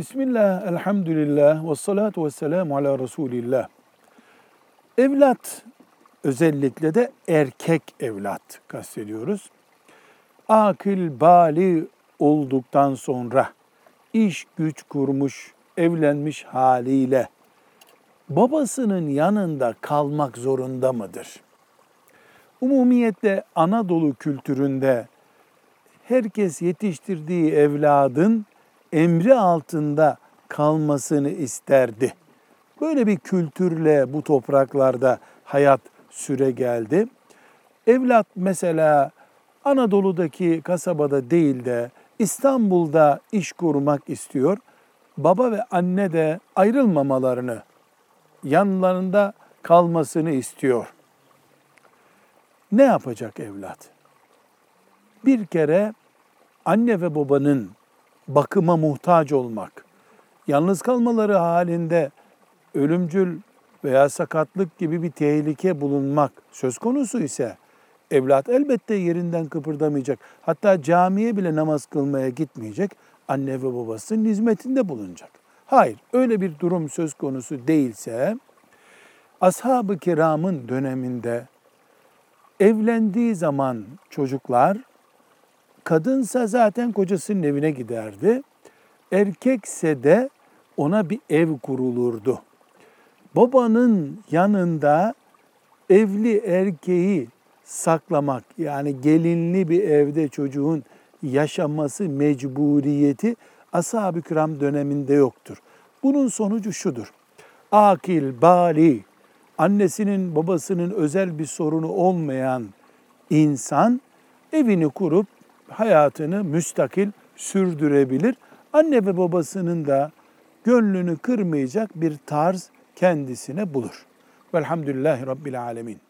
Bismillah, elhamdülillah, ve salatu ve selamu ala Resulillah. Evlat, özellikle de erkek evlat kastediyoruz. Akıl, bali olduktan sonra iş güç kurmuş, evlenmiş haliyle babasının yanında kalmak zorunda mıdır? Umumiyetle Anadolu kültüründe herkes yetiştirdiği evladın emri altında kalmasını isterdi. Böyle bir kültürle bu topraklarda hayat süre geldi. Evlat mesela Anadolu'daki kasabada değil de İstanbul'da iş kurmak istiyor. Baba ve anne de ayrılmamalarını, yanlarında kalmasını istiyor. Ne yapacak evlat? Bir kere anne ve babanın bakıma muhtaç olmak, yalnız kalmaları halinde ölümcül veya sakatlık gibi bir tehlike bulunmak söz konusu ise evlat elbette yerinden kıpırdamayacak. Hatta camiye bile namaz kılmaya gitmeyecek. Anne ve babasının hizmetinde bulunacak. Hayır, öyle bir durum söz konusu değilse ashab-ı kiramın döneminde evlendiği zaman çocuklar kadınsa zaten kocasının evine giderdi. Erkekse de ona bir ev kurulurdu. Babanın yanında evli erkeği saklamak yani gelinli bir evde çocuğun yaşaması mecburiyeti ashab-ı kiram döneminde yoktur. Bunun sonucu şudur. Akil, bali, annesinin babasının özel bir sorunu olmayan insan evini kurup hayatını müstakil sürdürebilir. Anne ve babasının da gönlünü kırmayacak bir tarz kendisine bulur. Velhamdülillahi Rabbil Alemin.